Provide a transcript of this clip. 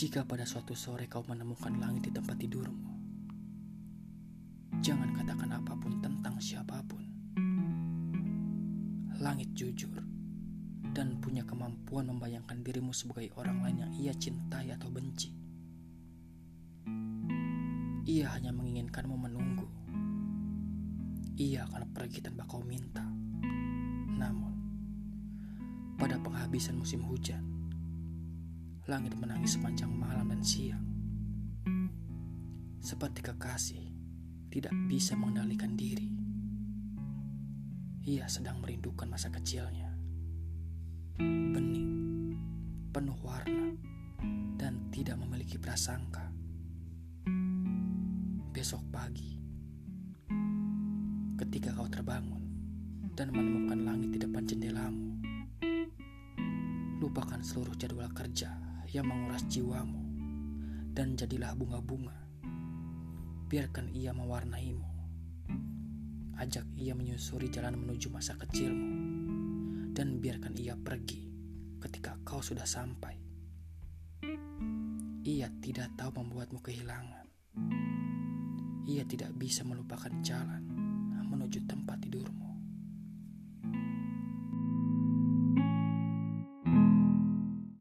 Jika pada suatu sore kau menemukan langit di tempat tidurmu, jangan katakan apa pun tentang siapa pun. Langit jujur dan punya kemampuan membayangkan dirimu sebagai orang lain yang ia cintai atau benci. Ia hanya menginginkanmu menunggu. Ia akan pergi tanpa kau minta. Namun, pada penghabisan musim hujan, langit menangis sepanjang malam dan siang. Seperti kekasih tidak bisa mengendalikan diri. Ia sedang merindukan masa kecilnya. Bening, penuh warna, dan tidak memiliki prasangka. Besok pagi, ketika kau terbangun dan menemukan langit di depan jendelamu, lupakan seluruh jadwal kerja yang menguras jiwamu dan jadilah bunga-bunga. Biarkan ia mewarnaimu. Ajak ia menyusuri jalan menuju masa kecilmu dan biarkan ia pergi ketika kau sudah sampai. Ia tidak tahu membuatmu kehilangan. Ia tidak bisa melupakan jalan menuju tempat tidurmu.